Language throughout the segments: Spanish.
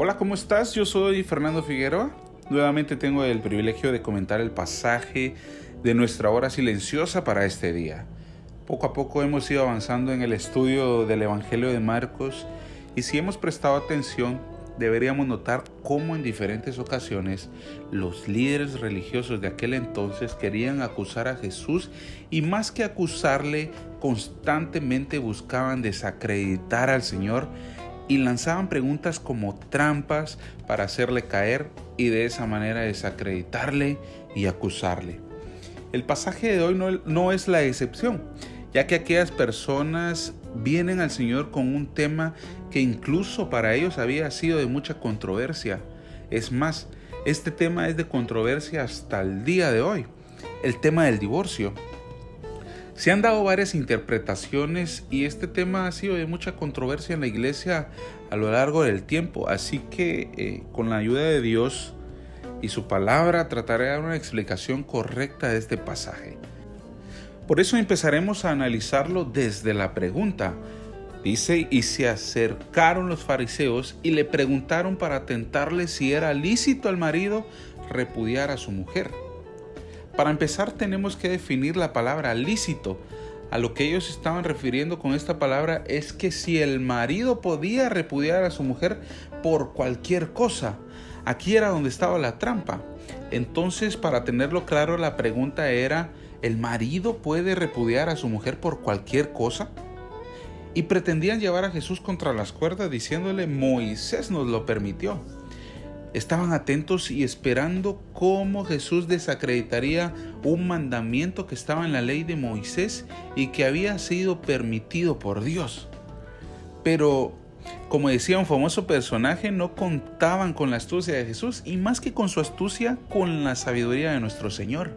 Hola, ¿cómo estás? Yo soy Fernando Figueroa. Nuevamente tengo el privilegio de comentar el pasaje de nuestra hora silenciosa para este día. Poco a poco hemos ido avanzando en el estudio del Evangelio de Marcos y si hemos prestado atención deberíamos notar cómo en diferentes ocasiones los líderes religiosos de aquel entonces querían acusar a Jesús y más que acusarle constantemente buscaban desacreditar al Señor y lanzaban preguntas como trampas para hacerle caer y de esa manera desacreditarle y acusarle. El pasaje de hoy no, no, es la excepción, ya que aquellas personas vienen al Señor con un tema que incluso para ellos había sido de mucha controversia. Es más, este tema es de controversia hasta el día de hoy, el tema del divorcio. Se han dado varias interpretaciones y este tema ha sido de mucha controversia en la iglesia a lo largo del tiempo, así que eh, con la ayuda de Dios y su palabra trataré de dar una explicación correcta de este pasaje. Por eso empezaremos a analizarlo desde la pregunta. Dice, y se acercaron los fariseos y le preguntaron para tentarle si era lícito al marido repudiar a su mujer. Para empezar tenemos que definir la palabra lícito. A lo que ellos estaban refiriendo con esta palabra es que si el marido podía repudiar a su mujer por cualquier cosa, aquí era donde estaba la trampa. Entonces, para tenerlo claro, la pregunta era, ¿el marido puede repudiar a su mujer por cualquier cosa? Y pretendían llevar a Jesús contra las cuerdas diciéndole, Moisés nos lo permitió. Estaban atentos y esperando cómo Jesús desacreditaría un mandamiento que estaba en la ley de Moisés y que había sido permitido por Dios. Pero, como decía un famoso personaje, no contaban con la astucia de Jesús y más que con su astucia, con la sabiduría de nuestro Señor.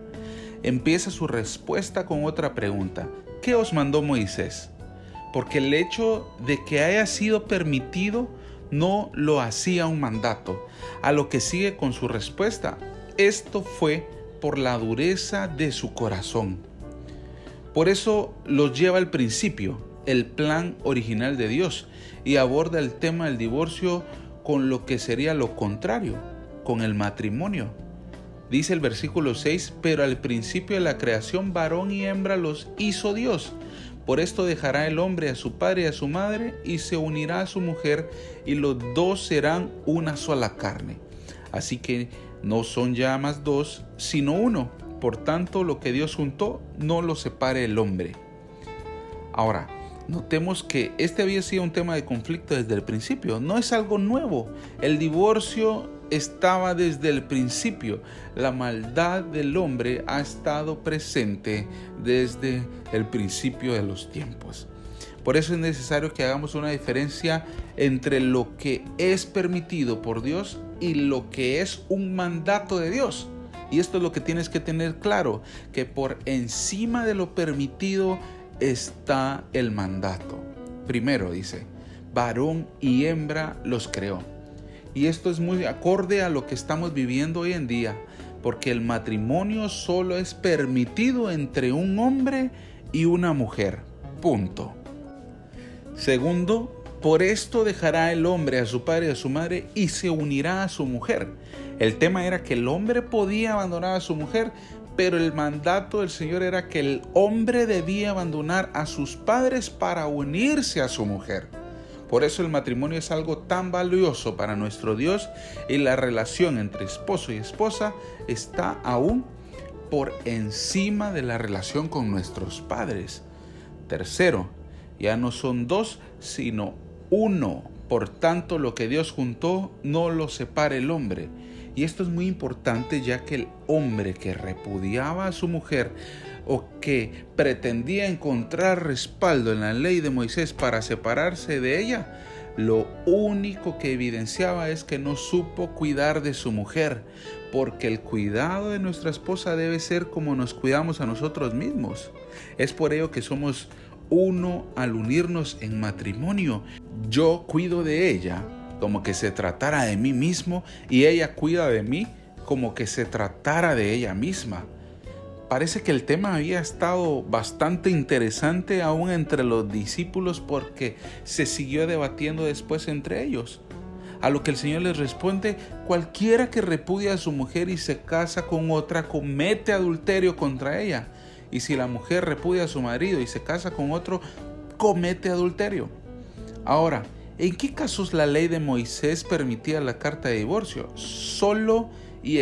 Empieza su respuesta con otra pregunta. ¿Qué os mandó Moisés? Porque el hecho de que haya sido permitido no lo hacía un mandato, a lo que sigue con su respuesta. Esto fue por la dureza de su corazón. Por eso los lleva al principio, el plan original de Dios, y aborda el tema del divorcio con lo que sería lo contrario, con el matrimonio. Dice el versículo 6, pero al principio de la creación varón y hembra los hizo Dios. Por esto dejará el hombre a su padre y a su madre y se unirá a su mujer y los dos serán una sola carne. Así que no son ya más dos, sino uno. Por tanto, lo que Dios juntó, no lo separe el hombre. Ahora, notemos que este había sido un tema de conflicto desde el principio. No es algo nuevo. El divorcio estaba desde el principio. La maldad del hombre ha estado presente desde el principio de los tiempos. Por eso es necesario que hagamos una diferencia entre lo que es permitido por Dios y lo que es un mandato de Dios. Y esto es lo que tienes que tener claro, que por encima de lo permitido está el mandato. Primero dice, varón y hembra los creó. Y esto es muy acorde a lo que estamos viviendo hoy en día, porque el matrimonio solo es permitido entre un hombre y una mujer. Punto. Segundo, por esto dejará el hombre a su padre y a su madre y se unirá a su mujer. El tema era que el hombre podía abandonar a su mujer, pero el mandato del Señor era que el hombre debía abandonar a sus padres para unirse a su mujer. Por eso el matrimonio es algo tan valioso para nuestro Dios y la relación entre esposo y esposa está aún por encima de la relación con nuestros padres. Tercero, ya no son dos, sino uno. Por tanto, lo que Dios juntó no lo separe el hombre. Y esto es muy importante ya que el hombre que repudiaba a su mujer o que pretendía encontrar respaldo en la ley de Moisés para separarse de ella, lo único que evidenciaba es que no supo cuidar de su mujer, porque el cuidado de nuestra esposa debe ser como nos cuidamos a nosotros mismos. Es por ello que somos uno al unirnos en matrimonio. Yo cuido de ella como que se tratara de mí mismo y ella cuida de mí como que se tratara de ella misma. Parece que el tema había estado bastante interesante aún entre los discípulos porque se siguió debatiendo después entre ellos. A lo que el Señor les responde, cualquiera que repudia a su mujer y se casa con otra comete adulterio contra ella. Y si la mujer repudia a su marido y se casa con otro, comete adulterio. Ahora, ¿En qué casos la ley de Moisés permitía la carta de divorcio? Solo y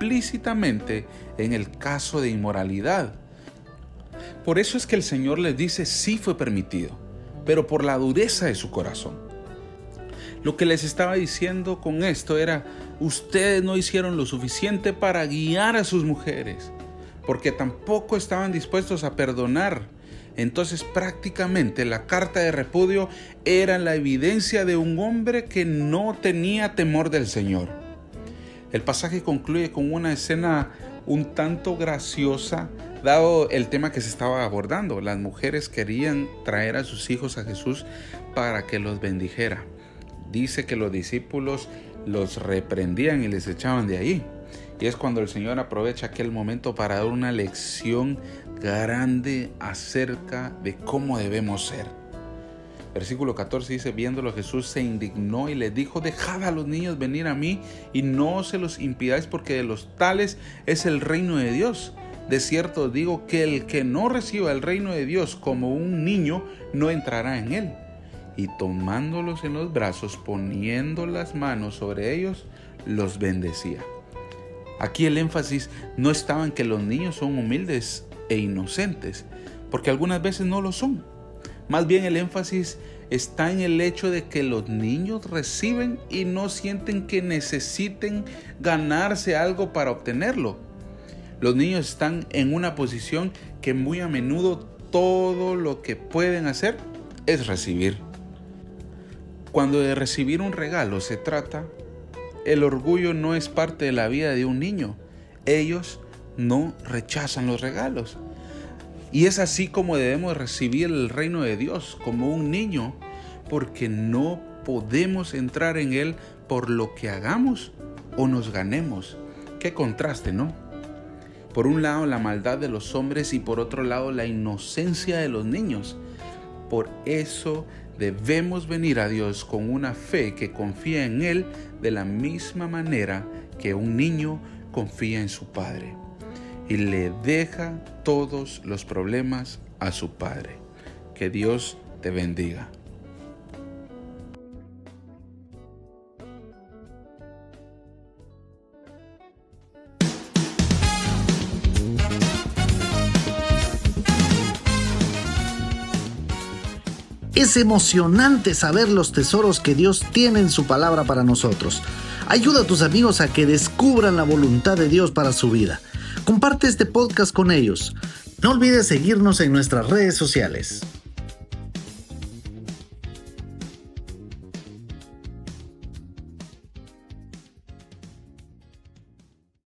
explícitamente en el caso de inmoralidad. Por eso es que el Señor les dice sí fue permitido, pero por la dureza de su corazón. Lo que les estaba diciendo con esto era, ustedes no hicieron lo suficiente para guiar a sus mujeres, porque tampoco estaban dispuestos a perdonar entonces prácticamente la carta de repudio era la evidencia de un hombre que no tenía temor del Señor. El pasaje concluye con una escena un tanto graciosa dado el tema que se estaba abordando. Las mujeres querían traer a sus hijos a Jesús para que los bendijera. Dice que los discípulos los reprendían y les echaban de ahí. Y es cuando el Señor aprovecha aquel momento para dar una lección grande acerca de cómo debemos ser. Versículo 14 dice, viéndolo Jesús se indignó y le dijo, dejad a los niños venir a mí y no se los impidáis porque de los tales es el reino de Dios. De cierto digo que el que no reciba el reino de Dios como un niño no entrará en él. Y tomándolos en los brazos, poniendo las manos sobre ellos, los bendecía. Aquí el énfasis no estaba en que los niños son humildes e inocentes, porque algunas veces no lo son. Más bien el énfasis está en el hecho de que los niños reciben y no sienten que necesiten ganarse algo para obtenerlo. Los niños están en una posición que muy a menudo todo lo que pueden hacer es recibir. Cuando de recibir un regalo se trata, el orgullo no es parte de la vida de un niño. Ellos no rechazan los regalos. Y es así como debemos recibir el reino de Dios, como un niño, porque no podemos entrar en él por lo que hagamos o nos ganemos. Qué contraste, ¿no? Por un lado la maldad de los hombres y por otro lado la inocencia de los niños. Por eso debemos venir a Dios con una fe que confía en Él de la misma manera que un niño confía en su Padre y le deja todos los problemas a su Padre. Que Dios te bendiga. Es emocionante saber los tesoros que Dios tiene en su palabra para nosotros. Ayuda a tus amigos a que descubran la voluntad de Dios para su vida. Comparte este podcast con ellos. No olvides seguirnos en nuestras redes sociales.